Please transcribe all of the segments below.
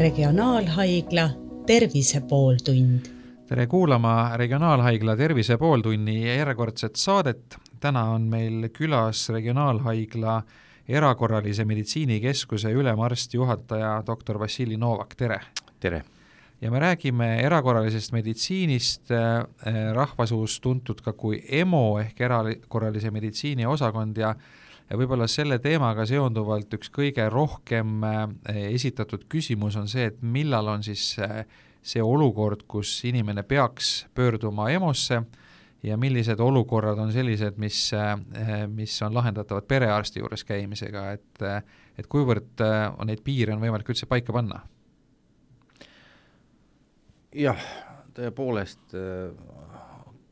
Regionaalhaigla Tervise pooltund. tere kuulama Regionaalhaigla Tervise pooltunni järjekordset saadet. täna on meil külas Regionaalhaigla erakorralise meditsiinikeskuse ülemarst, juhataja doktor Vassili Novak, tere! tere! ja me räägime erakorralisest meditsiinist eh,, rahvasuus tuntud ka kui EMO ehk erakorralise meditsiini osakond ja ja võib-olla selle teemaga seonduvalt üks kõige rohkem eh, esitatud küsimus on see, et millal on siis eh, see olukord, kus inimene peaks pöörduma EMO-sse ja millised olukorrad on sellised, mis, eh, mis on lahendatavad perearsti juures käimisega, et et kuivõrd on neid piire on võimalik üldse paika panna? jah, tõepoolest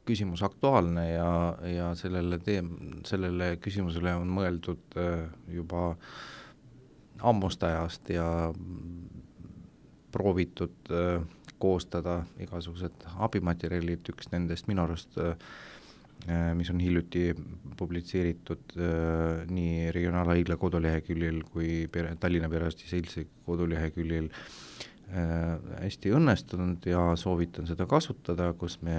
küsimus aktuaalne ja, ja sellele teem-, sellele küsimusele on mõeldud äh, juba ammust ajast ja proovitud äh, koostada igasugused abimaterjalid, üks nendest minu arust äh, mis on hiljuti publitseeritud nii Regionaalhaigla koduleheküljel kui pere, Tallinna Perearsti Seltsi koduleheküljel hästi õnnestunud ja soovitan seda kasutada, kus me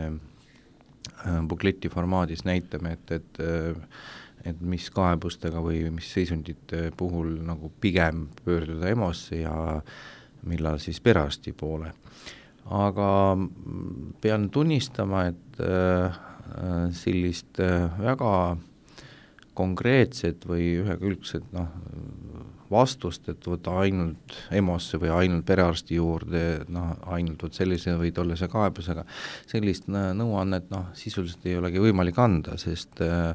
bukleti formaadis näitame, et, et äh, et mis kaebustega või mis seisundite puhul nagu pigem pöörduda EMO-sse ja millal siis perearsti poole. aga pean tunnistama, et äh, sellist väga konkreetset või ühekülgset noh, vastust, et võtta ainult EMO-sse või ainult perearsti juurde, noh, ainult vot sellise või tollase kaebusega, sellist nõuannet noh, sisuliselt ei olegi võimalik anda, sest äh,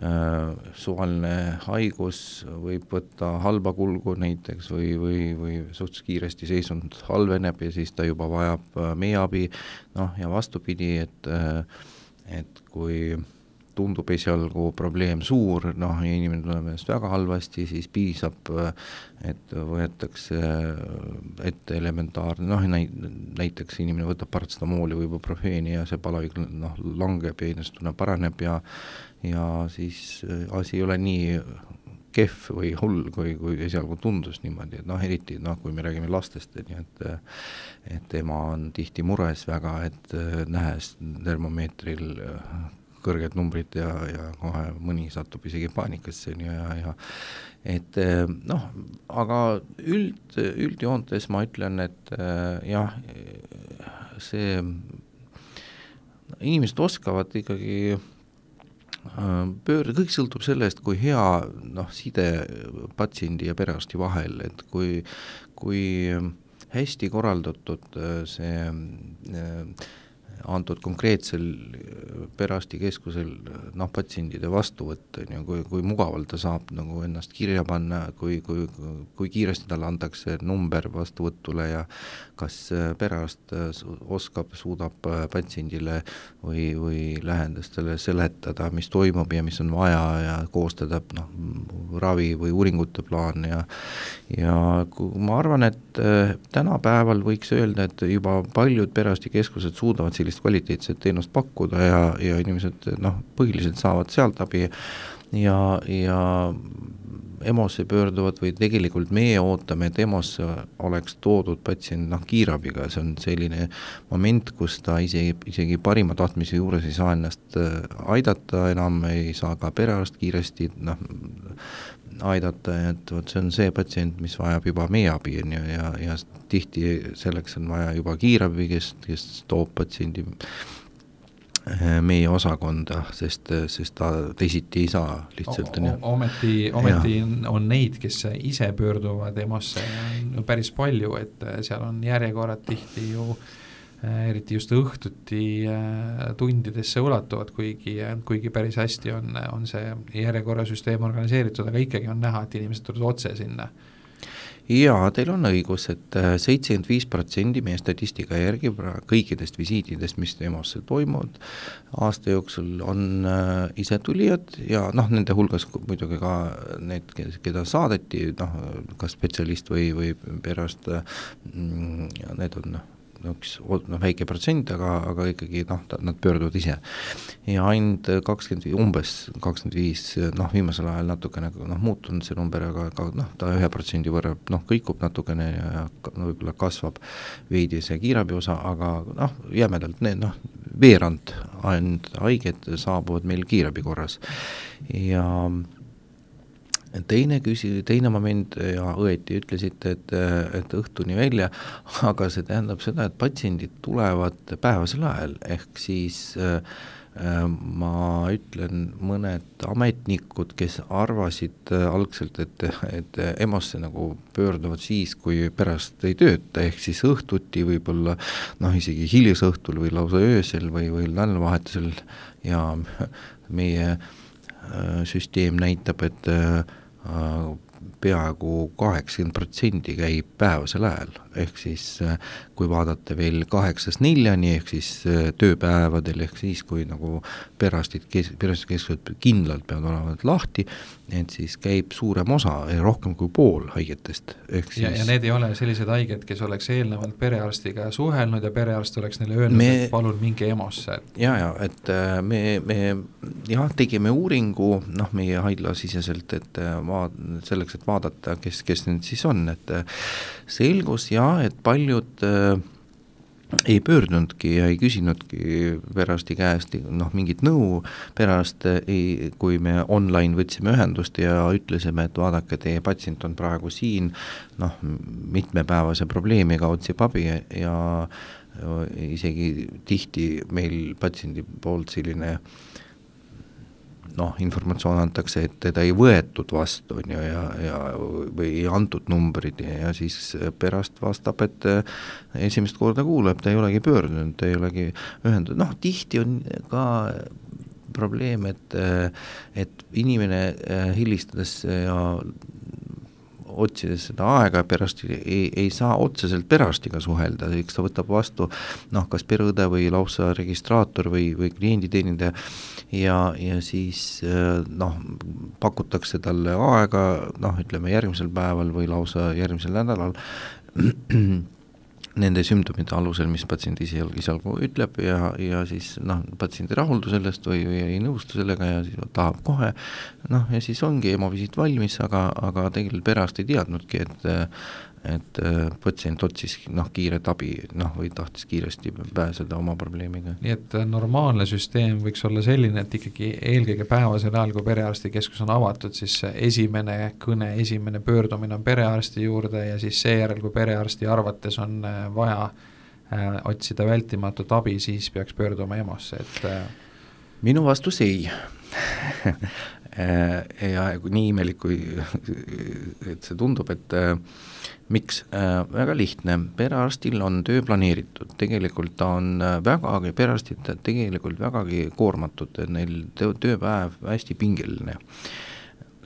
äh, suvaline haigus võib võtta halba kulgu näiteks või, või, või suhteliselt kiiresti seisund halveneb ja siis ta juba vajab äh, meie abi, noh ja vastupidi, et äh, et kui tundub esialgu probleem suur, noh, inimene tunneb ennast väga halvasti, siis piisab, et võetakse ette elementaarne, noh, näiteks inimene võtab paratsetamooli või ibuprofeeni ja see palavik noh, langeb ja inimestunne paraneb ja ja siis asi ei ole nii kehv või hull, kui, kui esialgu tundus niimoodi, et noh, eriti noh, kui me räägime lastest, et nii et et ema on tihti mures väga, et nähes termomeetril kõrged numbrid ja, ja kohe mõni satub isegi paanikasse ja, ja et eh, noh, aga üld, üldjoontes ma ütlen, et äh, jah, see, inimesed oskavad ikkagi äh, pöörda, kõik sõltub sellest, kui hea noh, side patsiendi ja perearsti vahel, et kui, kui hästi korraldatud see äh, antud konkreetsel äh, perearstikeskusel noh, patsientide vastuvõtt, on ju, kui, kui mugavalt ta saab nagu ennast kirja panna, kui, kui, kui kiiresti talle antakse number vastuvõtule ja kas äh, perearst äh, oskab, suudab patsiendile või, või lähedastele seletada, mis toimub ja mis on vaja ja koostada noh, ravi või uuringute plaan ja ja ma arvan, et tänapäeval võiks öelda, et juba paljud perearstikeskused suudavad sellist kvaliteetset teenust pakkuda ja, ja inimesed noh, põhiliselt saavad sealt abi. Ja, ja EMO-sse pöörduvad või tegelikult meie ootame, et EMO-sse oleks toodud patsient noh, kiirabiga, see on selline moment, kus ta isegi, isegi parima tahtmise juures ei saa ennast äh, aidata enam, ei saa ka perearst kiiresti noh, aidata, et vot see on see patsient, mis vajab juba meie abi, on ju, ja, ja tihti selleks on vaja juba kiirabi, kes, kes toob patsiendi eh, meie osakonda, sest, sest ta teisiti ei saa lihtsalt, on ju. ometi, ometi ja. on neid, kes ise pöörduvad EMO-sse päris palju, et seal on järjekorrad tihti ju äh, Äh, eriti just õhtuti äh, tundidesse ulatuvad, kuigi, kuigi päris hästi on, on see järjekorrasüsteem organiseeritud, aga ikkagi on näha, et inimesed tulevad otse sinna. Jaa, teil on õigus et, et äh, seitsekümmend viis protsenti meie statistika järgi kõikidest visiitidest, mis EMO-sse toimuvad aasta jooksul, on äh, isetulijad ja noh, nende hulgas muidugi ka need, keda saadeti, noh, kas spetsialist või, või perearst äh,, need on noh, üks noh, väike protsent, aga, aga ikkagi noh, nad pöörduvad ise. ja ainult kakskümmend, umbes kakskümmend viis, noh viimasel ajal natukene noh, muutunud see number, aga, aga noh, ta ühe protsendi võrra noh, kõikub natukene ja no, võib-olla kasvab veidi see kiirabi osa, aga noh, jämedalt need noh, veerand ainult haiged saabuvad meil kiirabi korras ja teine küsi-, teine moment ja õieti ütlesite, et, et õhtuni välja, aga see tähendab seda, et patsiendid tulevad päevasel ajal, ehk siis äh, ma ütlen, mõned ametnikud, kes arvasid äh, algselt, et, et EMO-sse nagu pöörduvad siis, kui pärast ei tööta, ehk siis õhtuti võib-olla noh, isegi hilisõhtul või lausa öösel või, või nädalavahetusel ja meie äh, süsteem näitab, et äh, peaaegu kaheksakümmend protsenti käib päevasel ajal, ehk siis äh, kui vaadata veel kaheksast neljani, ehk siis äh, tööpäevadel, ehk siis kui nagu perearstid, kes, perearstikeskused kindlalt peavad olema lahti, et siis käib suurem osa, rohkem kui pool haigetest, ehk siis ja, ja need ei ole sellised haiged, kes oleks eelnevalt perearstiga suhelnud ja perearst oleks neile öelnud me..., et palun minge EMO-sse. ja, ja et äh, me, me jah, tegime uuringu noh, meie haiglasiseselt, et vaat-, selleks, et vaadata, kes, kes need siis on, et selgus jah, et paljud äh, ei pöördunudki ja ei küsinudki perearsti käest noh, mingit nõu, perearst ei, kui me online võtsime ühendust ja ütlesime, et vaadake, teie patsient on praegu siin, noh, mitmepäevase probleemiga, otsib abi ja, ja isegi tihti meil patsiendi poolt selline äh, noh, informatsioon antakse, et teda ei võetud vastu, on ju, ja, ja või ei antud numbrid ja, siis pärast vastab, et eh, esimest korda kuuleb, ta ei olegi pöördunud, ta ei olegi ühendatud, noh tihti on ka probleem, et, eh, et inimene eh, helistades ja otsides seda aega pärast ei, ei saa otseselt perearstiga suhelda, eks ta võtab vastu noh, kas pereõde või lausa registraator või, või klienditeenindaja ja, ja siis noh, pakutakse talle aega noh, ütleme järgmisel päeval või lausa järgmisel nädalal nende sümptomite alusel, mis patsient ise esialgu ütleb ja, ja siis noh, patsient ei rahuldu sellest või, või ei nõustu sellega ja siis tahab kohe, noh ja siis ongi EMO-visiit valmis, aga, aga tegelikult perearst ei teadnudki, et et äh, patsient otsis noh, kiiret abi, noh, või tahtis kiiresti pääseda oma probleemiga. nii et äh, normaalne süsteem võiks olla selline, et ikkagi eelkõige päevasel ajal, kui perearstikeskus on avatud, siis esimene kõne, esimene pöördumine on perearsti juurde ja siis seejärel, kui perearsti arvates on äh, vaja äh, otsida vältimatut abi, siis peaks pöörduma EMO-sse, et äh... minu vastus ei ja nii imelik, kui et see tundub, et äh, miks? Äh,? väga lihtne, perearstil on töö planeeritud, tegelikult ta on äh, vägagi, perearstid tegelikult vägagi koormatud, neil töö, tööpäev hästi pingeline. Äh,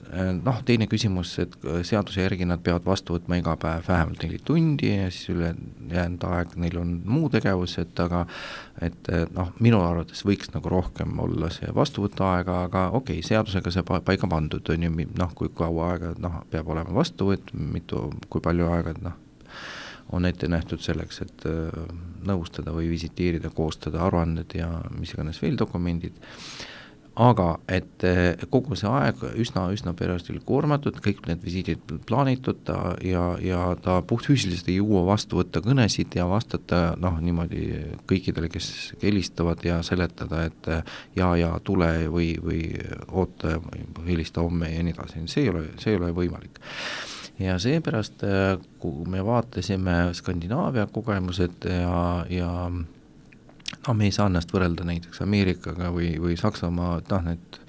noh, teine küsimus, et äh, seaduse järgi nad peavad vastu võtma iga päev vähemalt neli tundi ja siis ülejäänud aeg neil on muu tegevus, et aga et äh, noh, minu arvates võiks nagu rohkem olla see vastuvõtuaega, aga okei okay,, seadusega see paika pandud, on ju, noh, kui kaua aega noh, peab olema vastuvõtt, mitu, kui palju aega, noh, on ette nähtud selleks, et nõustada või visiteerida, koostada aruanded ja mis iganes veel dokumendid aga et eh, kogu see aeg üsna, üsna perearstil koormatud, kõik need visiidid plaanitud ta ja, ja ta puhtfüüsiliselt ei jõua vastu võtta kõnesid ja vastata noh, niimoodi kõikidele, kes helistavad ja seletada, et ja, ja tule või, või oota, helista homme ja nii edasi, see ei ole, see ei ole võimalik. Ja seepärast, eh, kui me vaatasime Skandinaavia kogemused ja, ja noh, me ei saa ennast võrrelda näiteks Ameerikaga või, või Saksamaa, et noh, need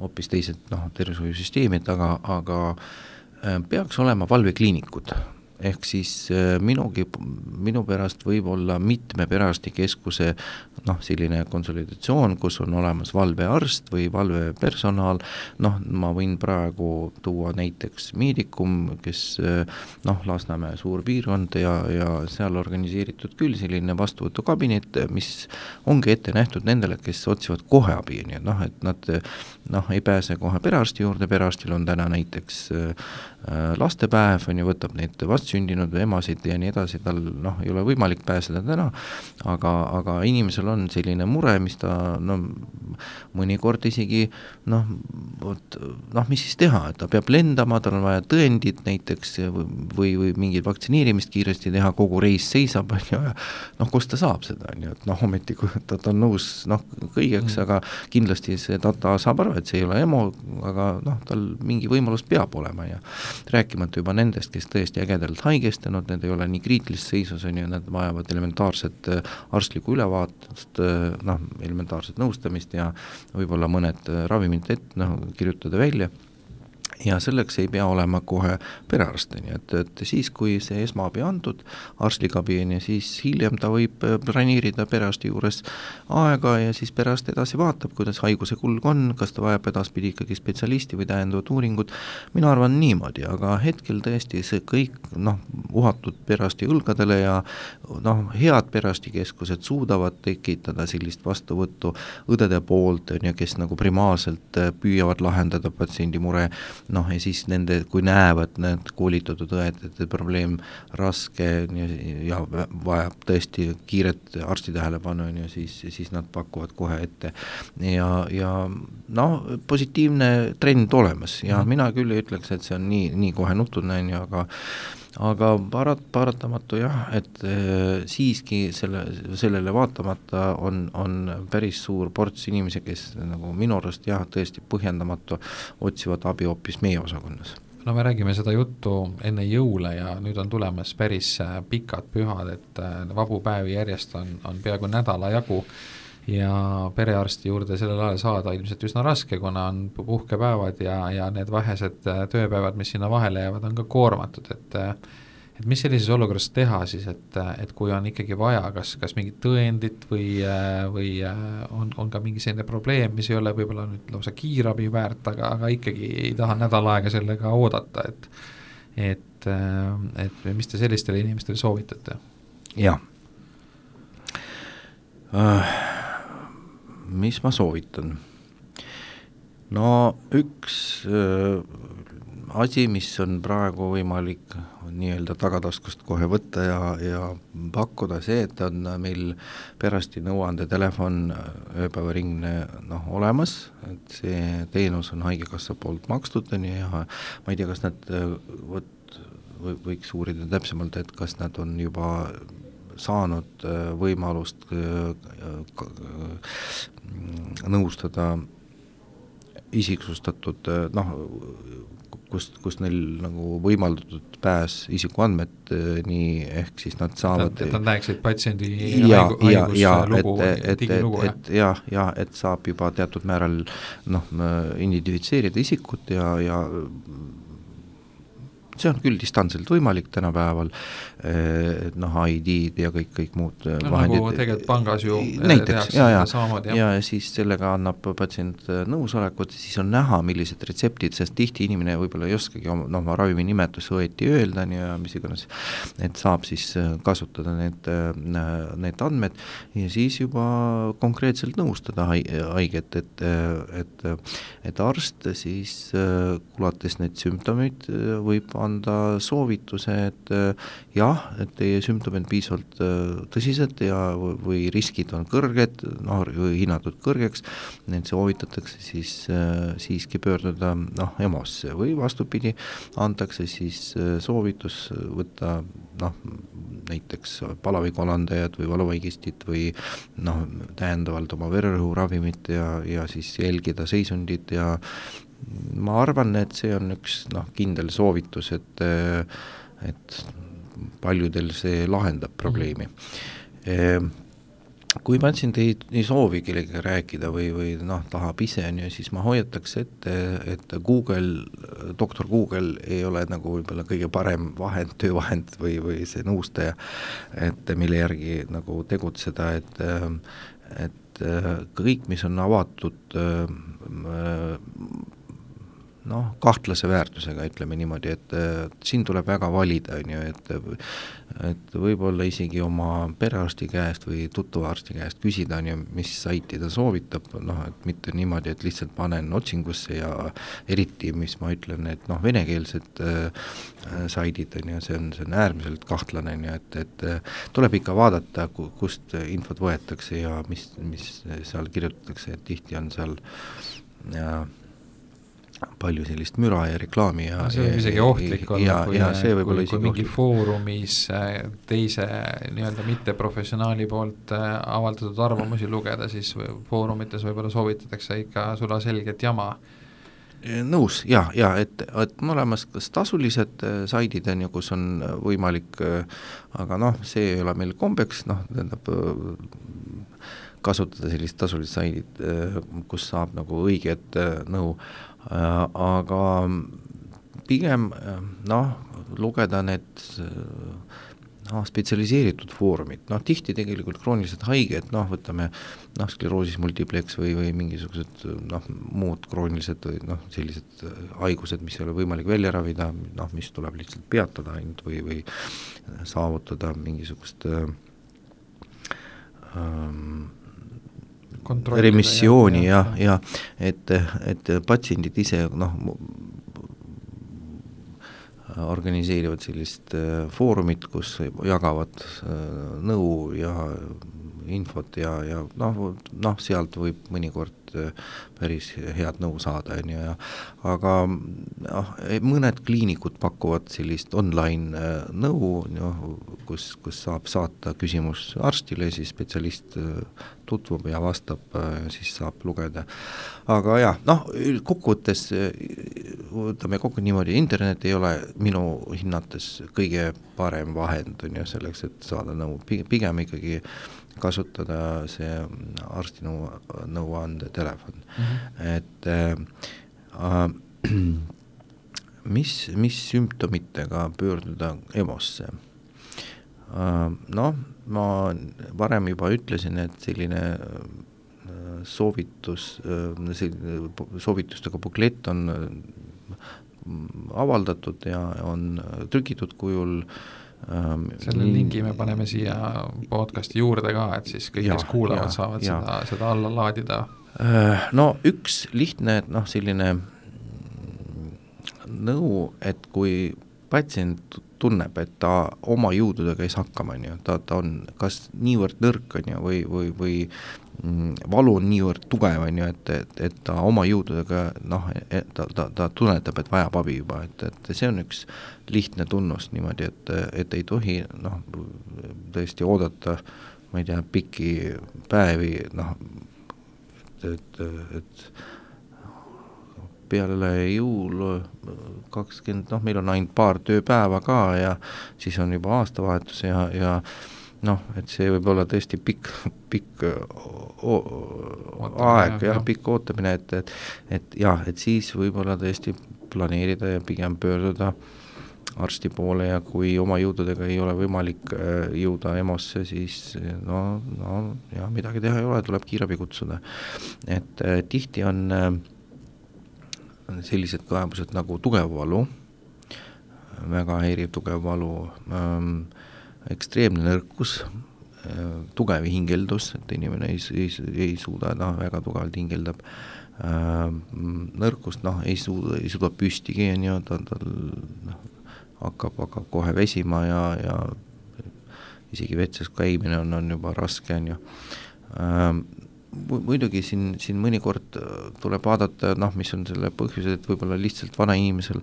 hoopis teised noh, tervishoiusüsteemid, aga, aga äh, peaks olema valvekliinikud ehk siis äh, minugi, minu pärast võib olla mitme perearstikeskuse noh, selline konsolidatsioon, kus on olemas valvearst või valvepersonal, noh, ma võin praegu tuua näiteks Medicum, kes äh, noh, Lasnamäe suur piirkond ja, ja seal organiseeritud küll selline vastuvõtukabinet, mis ongi ette nähtud nendele, kes otsivad kohe abi, nii et noh, et nad noh, ei pääse kohe perearsti juurde, perearstil on täna näiteks äh, lastepäev, on ju, võtab neid vastsündinud emasid ja nii edasi, tal noh, ei ole võimalik pääseda täna, aga, aga inimesel on selline mure, mis ta no mõnikord isegi noh, vot noh, mis siis teha, et ta peab lendama, tal on vaja tõendit näiteks või, või mingit vaktsineerimist kiiresti teha, kogu reis seisab, on ju, ja noh, kust ta saab seda, on ju, et noh, ometi kui ta, ta on nõus noh, kõigeks mm., aga kindlasti see, ta, ta saab aru, et see ei ole EMO, aga noh, tal mingi võimalus peab olema ja rääkimata juba nendest, kes tõesti ägedalt haigestunud, need ei ole nii kriitilises seisus, on ju, nad vajavad elementaarset äh, arstlikku ülevaatust, äh, noh, elementaarset nõustamist ja võib-olla mõned äh, ravimid ette, noh, kirjutada välja ja selleks ei pea olema kohe perearst, on ju, et, et siis, kui see esmaabi antud, arstlik abi on ju, siis hiljem ta võib äh, planeerida perearsti juures aega ja siis perearst edasi vaatab, kuidas haiguse kulg on, kas ta vajab edaspidi ikkagi spetsialisti või täiendavat uuringut, mina arvan niimoodi, aga hetkel tõesti see kõik noh, uhatud perearsti õlgadele ja noh, head perearstikeskused suudavad tekitada sellist vastuvõttu õdede poolt, on ju, kes nagu primaarselt äh, püüavad lahendada patsiendi mure, noh, ja siis nende, kui näevad need koolitatud õed, et probleem raske ja, ja vajab tõesti kiiret arsti tähelepanu, on ju, siis, siis nad pakuvad kohe ette. ja, ja noh, positiivne trend olemas ja mm. mina küll ei ütleks, et see on nii, nii kohe nutune, on ju, aga aga parat-, paratamatu jah, et äh, siiski selle, sellele vaatamata on, on päris suur ports inimesi, kes nagu minu arust jah, tõesti põhjendamatu, otsivad abi hoopis meie osakonnas. No me räägime seda juttu enne jõule ja nüüd on tulemas päris äh, pikad pühad, et äh, vabu päevi järjest on, on peaaegu nädala jagu ja perearsti juurde sellel ajal saada ilmselt üsna raske, kuna on puhkepäevad ja, ja need vähesed äh, tööpäevad, mis sinna vahele jäävad, on ka koormatud, et äh, et mis sellises olukorras teha siis, et, et kui on ikkagi vaja, kas, kas mingit tõendit või, äh, või on, on ka mingi selline probleem, mis ei ole võib-olla nüüd lausa kiirabi väärt, aga, aga ikkagi ei taha nädal aega sellega oodata, et et, et mis te sellistele inimestele soovitate? jah uh mis ma soovitan? no üks äh, asi, mis on praegu võimalik nii-öelda tagataskust kohe võtta ja, ja pakkuda see, et on meil perearsti nõuandetelefon ööpäevaringne noh, olemas, et see teenus on Haigekassa poolt makstud, on ju, ja ma ei tea, kas nad vot võiks uurida täpsemalt, et kas nad on juba saanud äh, võimalust äh, nõustada isiksustatud noh, kust, kust neil nagu võimaldatud pääs isikuandmeteni, ehk siis nad saavad et nad näeksid patsiendi ja, ja, ja et, et, et, et jah, ja et saab juba teatud määral noh, identifitseerida isikut ja, ja see on küll distantsilt võimalik tänapäeval, eh, et noh, ID-d ja kõik, kõik muud no, vahendid. nagu tegelikult pangas ju eh, näiteks, ja, ja, ja, ja siis sellega annab patsient eh, nõusolekut, siis on näha, millised retseptid, sest tihti inimene võib-olla ei oskagi oma, noh, oma ravimi nimetust õieti öelda, ju, ja mis iganes, et saab siis kasutada need, need andmed ja siis juba konkreetselt nõustada haiget, et, et, et arst siis kuulates neid sümptomeid võib anda soovituse, et äh, jah, et teie sümptomid piisavalt äh, tõsised ja, või riskid on kõrged, noh, hinnatud kõrgeks, neid soovitatakse siis äh, siiski pöörduda noh, EMO-sse. Või vastupidi, antakse siis soovitus võtta noh, näiteks palavikualandajad või valuvaigistit või noh, täiendavalt oma vererõhuravimit ja, ja siis jälgida seisundit ja ma arvan, et see on üks noh, kindel soovitus, et et paljudel see lahendab probleemi mm. -hmm kui patsient ei, ei soovi kellegagi rääkida või, või noh, tahab ise, on ju, siis ma hoiataks ette, et Google, doktor Google ei ole nagu võib-olla kõige parem vahend, töövahend või, või see nõustaja, et mille järgi nagu tegutseda, et et kõik, mis on avatud noh, kahtlase väärtusega, ütleme niimoodi, et siin tuleb väga valida, on ju, et et võib-olla isegi oma perearsti käest või tuttava arsti käest küsida, on ju, mis saiti ta soovitab, noh, et mitte niimoodi, et lihtsalt panen otsingusse ja eriti, mis ma ütlen, et noh, venekeelsed äh, saidid, on ju, see on, see on äärmiselt kahtlane, on ju, et, et tuleb ikka vaadata, kust infot võetakse ja mis, mis seal kirjutatakse, et tihti on seal ja palju sellist müra ja reklaami ja no see võib isegi ohtlik olla, kui, kui, kui, kui mingi foorumis äh, teise nii-öelda mitteprofessionaali poolt äh, avaldatud arvamusi lugeda, siis foorumites võib-olla soovitatakse ikka sulaselget jama. nõus ja, ja et, et on olemas kas tasulised äh, saidid, on ju, kus on võimalik, aga noh, see ei ole meil kombeks, noh, tähendab kasutada sellist tasulist saidit, kus saab nagu õiget nõu Äh, aga pigem äh, noh, lugeda need noh, spetsialiseeritud foorumid, noh tihti tegelikult kroonilised haiged, noh võtame noh, skleroosis multiplex või, või mingisugused noh, muud kroonilised või noh, sellised haigused, mis ei ole võimalik välja ravida, noh, mis tuleb lihtsalt peatada ainult või, või saavutada mingisugust äh, ähm, remissiooni ja, ja, et, et patsiendid ise noh, organiseerivad sellist äh, foorumit, kus jagavad äh, nõu ja infot ja, ja noh, noh sealt võib mõnikord äh, päris head nõu saada, on ju, ja aga noh, mõned kliinikud pakuvad sellist online äh, nõu, noh, kus, kus saab saata küsimus arstile, siis spetsialist äh, tutvub ja vastab, siis saab lugeda. aga jah, noh, kokkuvõttes võtame kokku niimoodi, internet ei ole minu hinnates kõige parem vahend, on ju, selleks, et saada nõu, pigem ikkagi kasutada see arsti nõu, nõuandetelefon mm. -hmm. et äh, mis, mis sümptomitega pöörduda EMO-sse äh,? Noh, ma varem juba ütlesin, et selline äh, soovitus, äh, soovitustega buklett on äh, avaldatud ja on trükitud kujul äh, Ähm, selle lingi me paneme siia podcast'i juurde ka, et siis kõik, kes kuulavad, saavad ja. seda, seda alla laadida. Äh, no üks lihtne noh, selline nõu, et kui patsient tunneb, et ta oma jõududega ei saa hakkama, on ju, ta, ta on kas niivõrd nõrk, on ju, või, või, või valu on niivõrd tugev, on ju, et, et, et ta oma jõududega noh, ta, ta, ta tunnetab, et vajab abi juba, et, et see on üks lihtne tunnus niimoodi, et, et ei tohi noh, tõesti oodata ma ei tea, pikki päevi, noh, et, et peale jõul kakskümmend, noh, meil on ainult paar tööpäeva ka ja siis on juba aastavahetus ja, ja noh, et see võib olla tõesti pikk, pikk aeg jah ja,, pikk ootamine, et, et et jah, et siis võib-olla tõesti planeerida ja pigem pöörduda arsti poole ja kui oma jõududega ei ole võimalik äh, jõuda EMO-sse, siis no, no ja midagi teha ei ole, tuleb kiirabi kutsuda. et äh, tihti on äh, sellised kaebused nagu tugev valu, väga häiriv tugev valu ähm,, ekstreemne nõrkus äh,, tugev hingeldus, et inimene ei, ei, ei suuda, noh, väga tugevalt hingeldab äh,, nõrkust, noh, ei suuda, ei suuda püstigi, on ju, ta, tal noh, hakkab, hakkab kohe vesima ja, ja isegi vetses käimine on, on juba raske, on ju. Ähm, muidugi siin, siin mõnikord äh, tuleb vaadata, noh, mis on selle põhjused, et võib-olla lihtsalt vanainimesel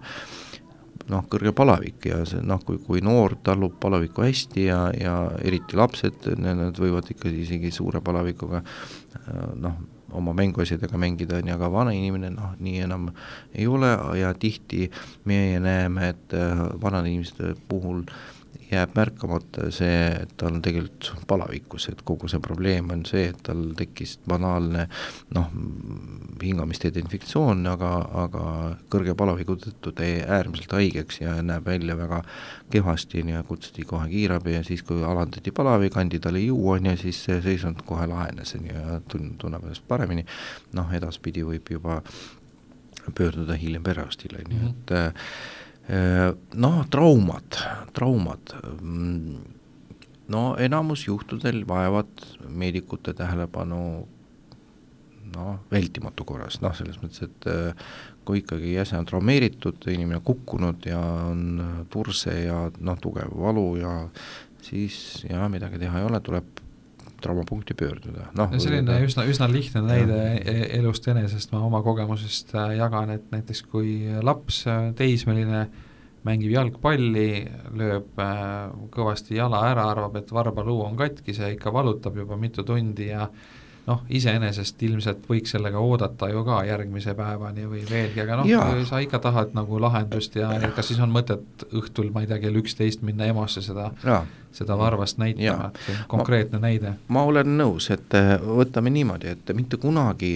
noh, kõrge palavik ja see noh, kui, kui noor tallub palavikku hästi ja, ja eriti lapsed, nad võivad ikkagi isegi suure palavikuga äh, noh, oma mänguasjadega mängida, on ju, aga vana inimene noh, nii enam ei ole ja tihti meie näeme, et äh, vanade inimeste puhul äh, jääb märkamata see, et tal on tegelikult palavikus, et kogu see probleem on see, et tal tekkis banaalne noh, hingamisteede infektsioon, aga, aga kõrge palaviku tõttu ta jäi äärmiselt haigeks ja näeb välja väga kehvasti, on ju, kutsuti kohe kiirabi ja siis, kui alandati palavik, andi talle juua, on ju, siis see seisund kohe lahenes, on ju, ja tunneb ennast paremini, noh, edaspidi võib juba pöörduda hiljem perearstile, nii mm -hmm. Äh, noh, traumad, traumad, mm, no enamus juhtudel vajavad meedikute tähelepanu noh, vältimatu korras, noh selles mõttes, et äh, kui ikkagi jäse on traumeeritud, inimene kukkunud ja on turse ja noh, tugev valu ja siis jah, midagi teha ei ole, tuleb traumapunkti pöörduda, noh. selline või, üsna, üsna lihtne näide e-, elust enesest ma oma kogemusest äh, jagan, et näiteks kui laps, äh, teismeline, mängib jalgpalli, lööb äh, kõvasti jala ära, arvab, et varbaluu on katkis ja ikka valutab juba mitu tundi ja noh, iseenesest ilmselt võiks sellega oodata ju ka järgmise päevani või veelgi, aga noh, sa ikka tahad nagu lahendust ja, ja kas siis on mõtet õhtul, ma ei tea, kell üksteist minna EMO-sse seda, seda varvast näitama, et see on konkreetne ma, näide. ma olen nõus, et äh, võtame niimoodi, et mitte kunagi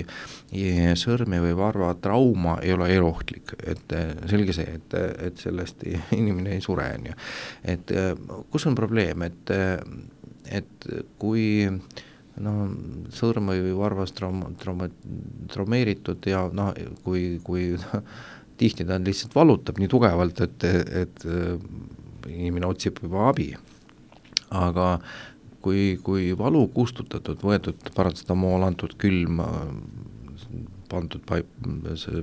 sõrme või varva trauma ei ole eluohtlik, et äh, selge see, et, et sellest inimene ei sure, on ju. et äh, kus on probleem, et, et kui äh, noh, sõrm või varvas trauma, trauma, traumeeritud ja noh, kui, kui tihti ta lihtsalt valutab nii tugevalt, et, et inimene otsib juba abi. aga kui, kui valu kustutatud, võetud paratsetamool, antud külm, pandud paik,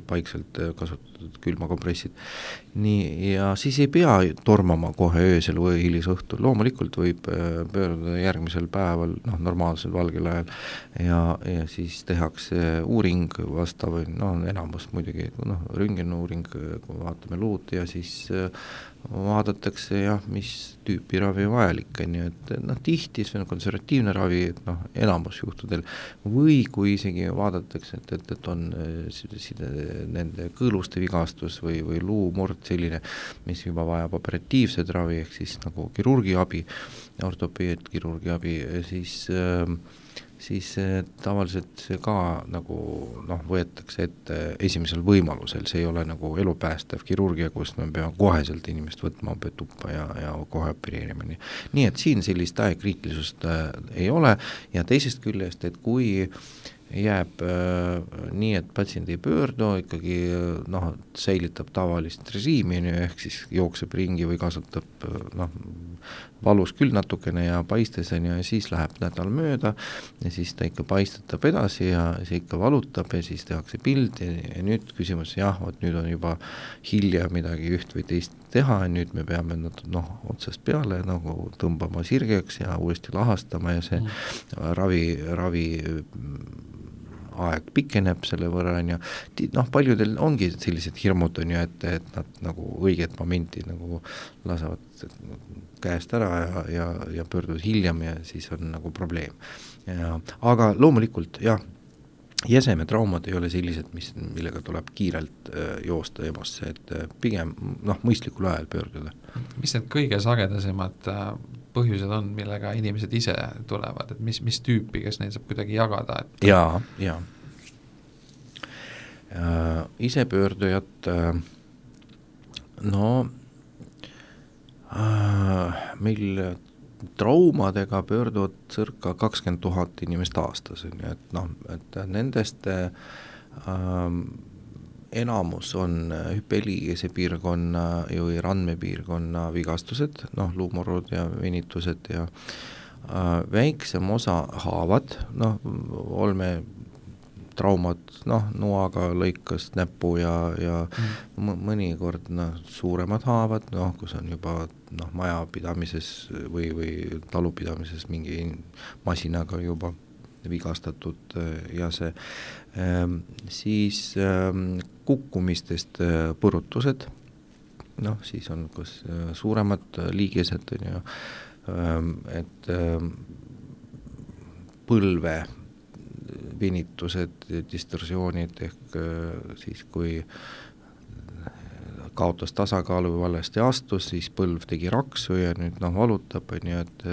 paikselt kasutatud külmakompressid. nii, ja siis ei pea tormama kohe öösel või hilisõhtul, loomulikult võib äh, pöörduda järgmisel päeval, noh, normaalsel valgel ajal ja, ja siis tehakse uuring vastav, noh, enamus muidugi, noh, röntgenuuring, kui vaatame luud ja siis äh, vaadatakse jah, mis tüüpi ravi vajalik on ju, et noh, tihti see on konservatiivne ravi, et noh, enamus juhtudel, või kui isegi vaadatakse, et, et, et on side, nende kõõluste vigastus või, või luumurd selline, mis juba vajab operatiivset ravi, ehk siis nagu kirurgi abi, ortopeedkirurgi abi, siis äh, siis tavaliselt see ka nagu noh, võetakse ette esimesel võimalusel, see ei ole nagu elupäästev kirurgia, kus me peame koheselt inimest võtma tuppa ja, ja kohe opereerima, nii. nii et siin sellist aegkriitilisust äh, ei ole ja teisest küljest, et kui jääb äh, nii, et patsient ei pöördu, ikkagi noh, säilitab tavalist režiimi, on ju, ehk siis jookseb ringi või kasutab noh, valus küll natukene ja paistes on ju, ja siis läheb nädal mööda ja siis ta ikka paistetab edasi ja see ikka valutab ja siis tehakse pild ja, ja nüüd küsimus, jah, vot nüüd on juba hilja midagi üht või teist teha ja nüüd me peame nad noh, otsast peale nagu tõmbama sirgeks ja uuesti lahastama ja see mm. ravi, ravi aeg pikeneb selle võrra, on ju, noh, paljudel ongi sellised hirmud, on ju, et, et nad nagu õiget momenti nagu lasevad käest ära ja, ja, ja pöörduvad hiljem ja siis on nagu probleem. aga loomulikult jah, jäsemetraumad ei ole sellised, mis, millega tuleb kiirelt äh, joosta EMO-sse, et äh, pigem noh, mõistlikul ajal pöörduda. mis need kõige sagedasemad äh, põhjused on, millega inimesed ise tulevad, et mis, mis tüüpi, kes neid saab kuidagi jagada, et jaa, jaa äh,. isepöördujad äh, no äh, meil traumadega pöörduvad circa kakskümmend tuhat inimest aastas, on ju, et noh, et nendest äh, enamus on hüppeliigese piirkonna või randmepiirkonna vigastused, noh, luumurrud ja venitused ja äh, väiksem osa haavad, noh, olme traumad, noh, noaga lõikas näpu ja, ja mm. mõnikord noh, suuremad haavad, noh, kus on juba noh, majapidamises või, või talupidamises mingi masinaga juba vigastatud äh, ja see ähm,, siis ähm, kukkumistest äh, põrutused, noh, siis on kas äh, suuremad liigesed, on ju, ähm, et põlve venitused, distorsioonid ehk siis kui kaotas tasakaalu või valesti astus, siis põlv tegi raksu ja nüüd noh, valutab, on ju, et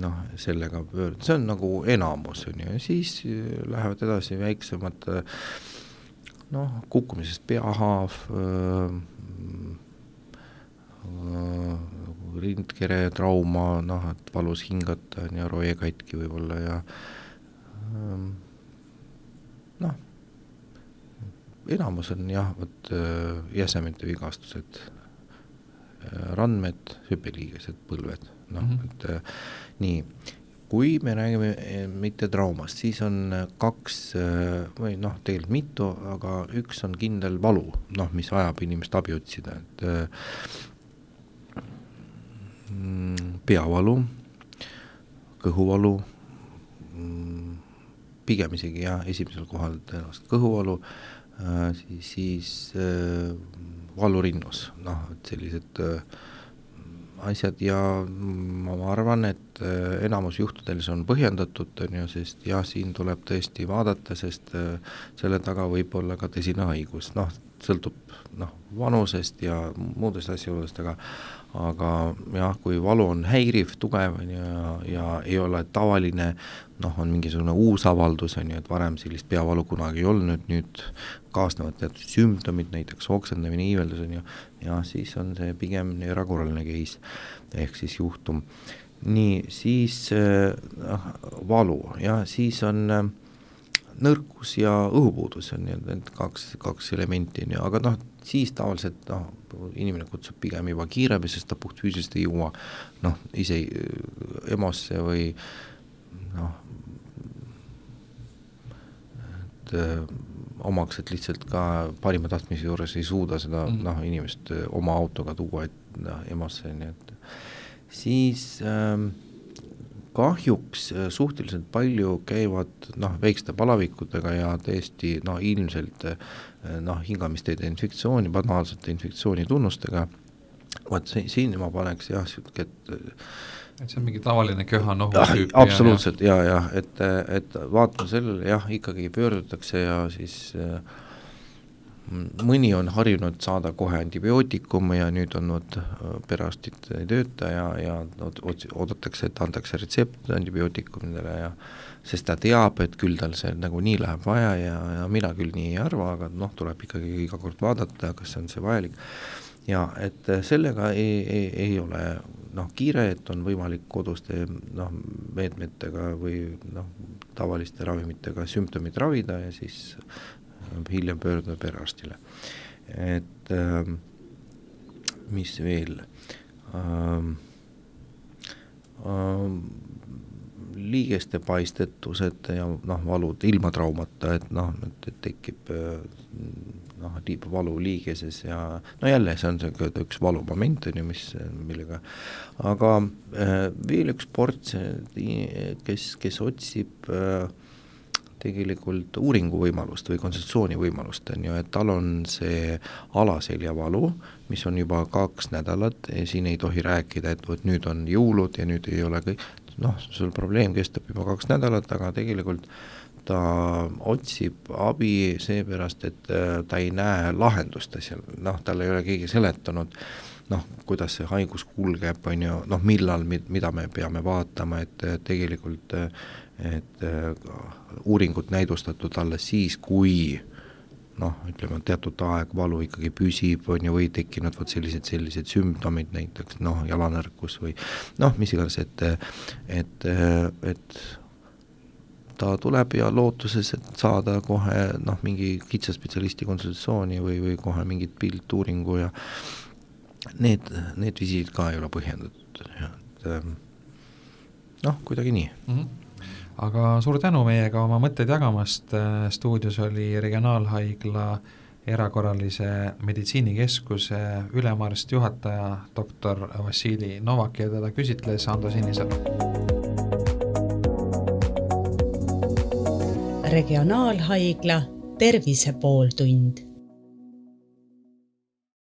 noh, sellega pöörd-, see on nagu enamus, on ju, ja siis lähevad edasi väiksemad noh, kukkumisest peahaav äh,, äh, rindkere trauma, noh, et valus hingata on ju, roe katki võib-olla ja äh, noh, enamus on jah, vot jäsemete vigastused, randmed, hüppeliigesed, põlved, noh mm, -hmm. et nii kui me räägime eh, mitte traumast, siis on eh, kaks eh, või noh, tegelikult mitu, aga üks on kindel valu, noh, mis ajab inimest abi otsida, et mm, peavalu, kõhuvalu, mm, pigem isegi jah, esimesel kohal tõenäoliselt kõhuvalu, siis, siis valu rinnus, noh, et sellised äh, asjad ja ma arvan, et äh, enamus juhtudel see on põhjendatud, on ju, sest jah, siin tuleb tõesti vaadata, sest äh, selle taga võib olla ka tõsine haigus, noh, sõltub noh, vanusest ja muudest asjaoludest, aga aga jah, kui valu on häiriv, tugev, on ju, ja, ja ei ole tavaline, noh, on mingisugune uus avaldus, on ju, et varem sellist peavalu kunagi ei olnud, nüüd kaasnevad teatud sümptomid, näiteks oksendamine, iiveldus, on ju, ja siis on see pigem erakorraline case, ehk siis juhtum. Nii, siis noh äh,, valu ja siis on äh, nõrkus ja õhupuudus on nii-öelda need kaks, kaks elementi, on ju, aga noh, siis tavaliselt noh, inimene kutsub pigem juba kiirabi, sest ta puhtfüüsiliselt ei jõua noh, ise äh, EMO-sse või noh, et äh, omaks, et lihtsalt ka parima tahtmise juures ei suuda seda mm -hmm. noh, inimest äh, oma autoga tuua, et noh, EMO-sse, nii et siis ähm, kahjuks äh, suhteliselt palju käivad noh, väikeste palavikutega ja täiesti noh, ilmselt äh, noh, hingamisteede infektsiooni, banaalsete infektsiooni tunnustega, vot siin ma paneks jah, niisugune, et et see on mingi tavaline köha-nohu tüüp? absoluutselt ja, ja, ja et, et vaatame sellele jah, ikkagi pöördutakse ja siis äh, mõni on harjunud saada kohe antibiootikume ja nüüd on vot äh, perearstid ei tööta ja, ja oodatakse, et antakse retsept antibiootikumidele ja sest ta teab, et küll tal see nagunii läheb vaja ja, ja mina küll nii ei arva, aga noh, tuleb ikkagi iga kord vaadata, kas on see vajalik. ja et äh, sellega ei, ei, ei ole noh, kiire, et on võimalik koduste noh, meetmetega või noh, tavaliste ravimitega sümptomid ravida ja siis hiljem pöörduda perearstile. et ähm, mis veel ähm,, ähm, liigeste paistetused ja noh, valud ilma traumata, et noh, et, tekib äh, noh, valu liigeses ja no jälle, see on see üks valumoment, on ju, mis, millega aga äh, veel üks ports, kes, kes otsib äh, tegelikult uuringuvõimalust või konsultatsioonivõimalust, on ju, et tal on see alaseljavalu, mis on juba kaks nädalat, siin ei tohi rääkida, et vot nüüd on jõulud ja nüüd ei ole kõik, noh, sul probleem kestab juba kaks nädalat, aga tegelikult ta otsib abi seepärast, et äh, ta ei näe lahendust asjal, noh, talle ei ole keegi seletanud, noh, kuidas see haigus kulgeb, on ju, noh, millal, mida me peame vaatama, et tegelikult et uuringut näidustatud alles siis, kui noh, ütleme teatud aeg valu ikkagi püsib, on ju, või tekkinud vot sellised, sellised sümptomid, näiteks noh, jalanõrkus või noh, mis iganes, et et, et ta tuleb ja lootuses, et saada kohe noh, mingi kitsa spetsialisti konsultatsiooni või, või kohe mingit piltuuringu ja need, need visiidid ka ei ole põhjendatud, et noh, kuidagi nii mm. -hmm aga suur tänu meiega oma mõtteid jagamast, stuudios oli Regionaalhaigla erakorralise meditsiinikeskuse ülemarst, juhataja doktor Vassili Novak ja teda küsitles Ando Sinisalu. regionaalhaigla Tervise pooltund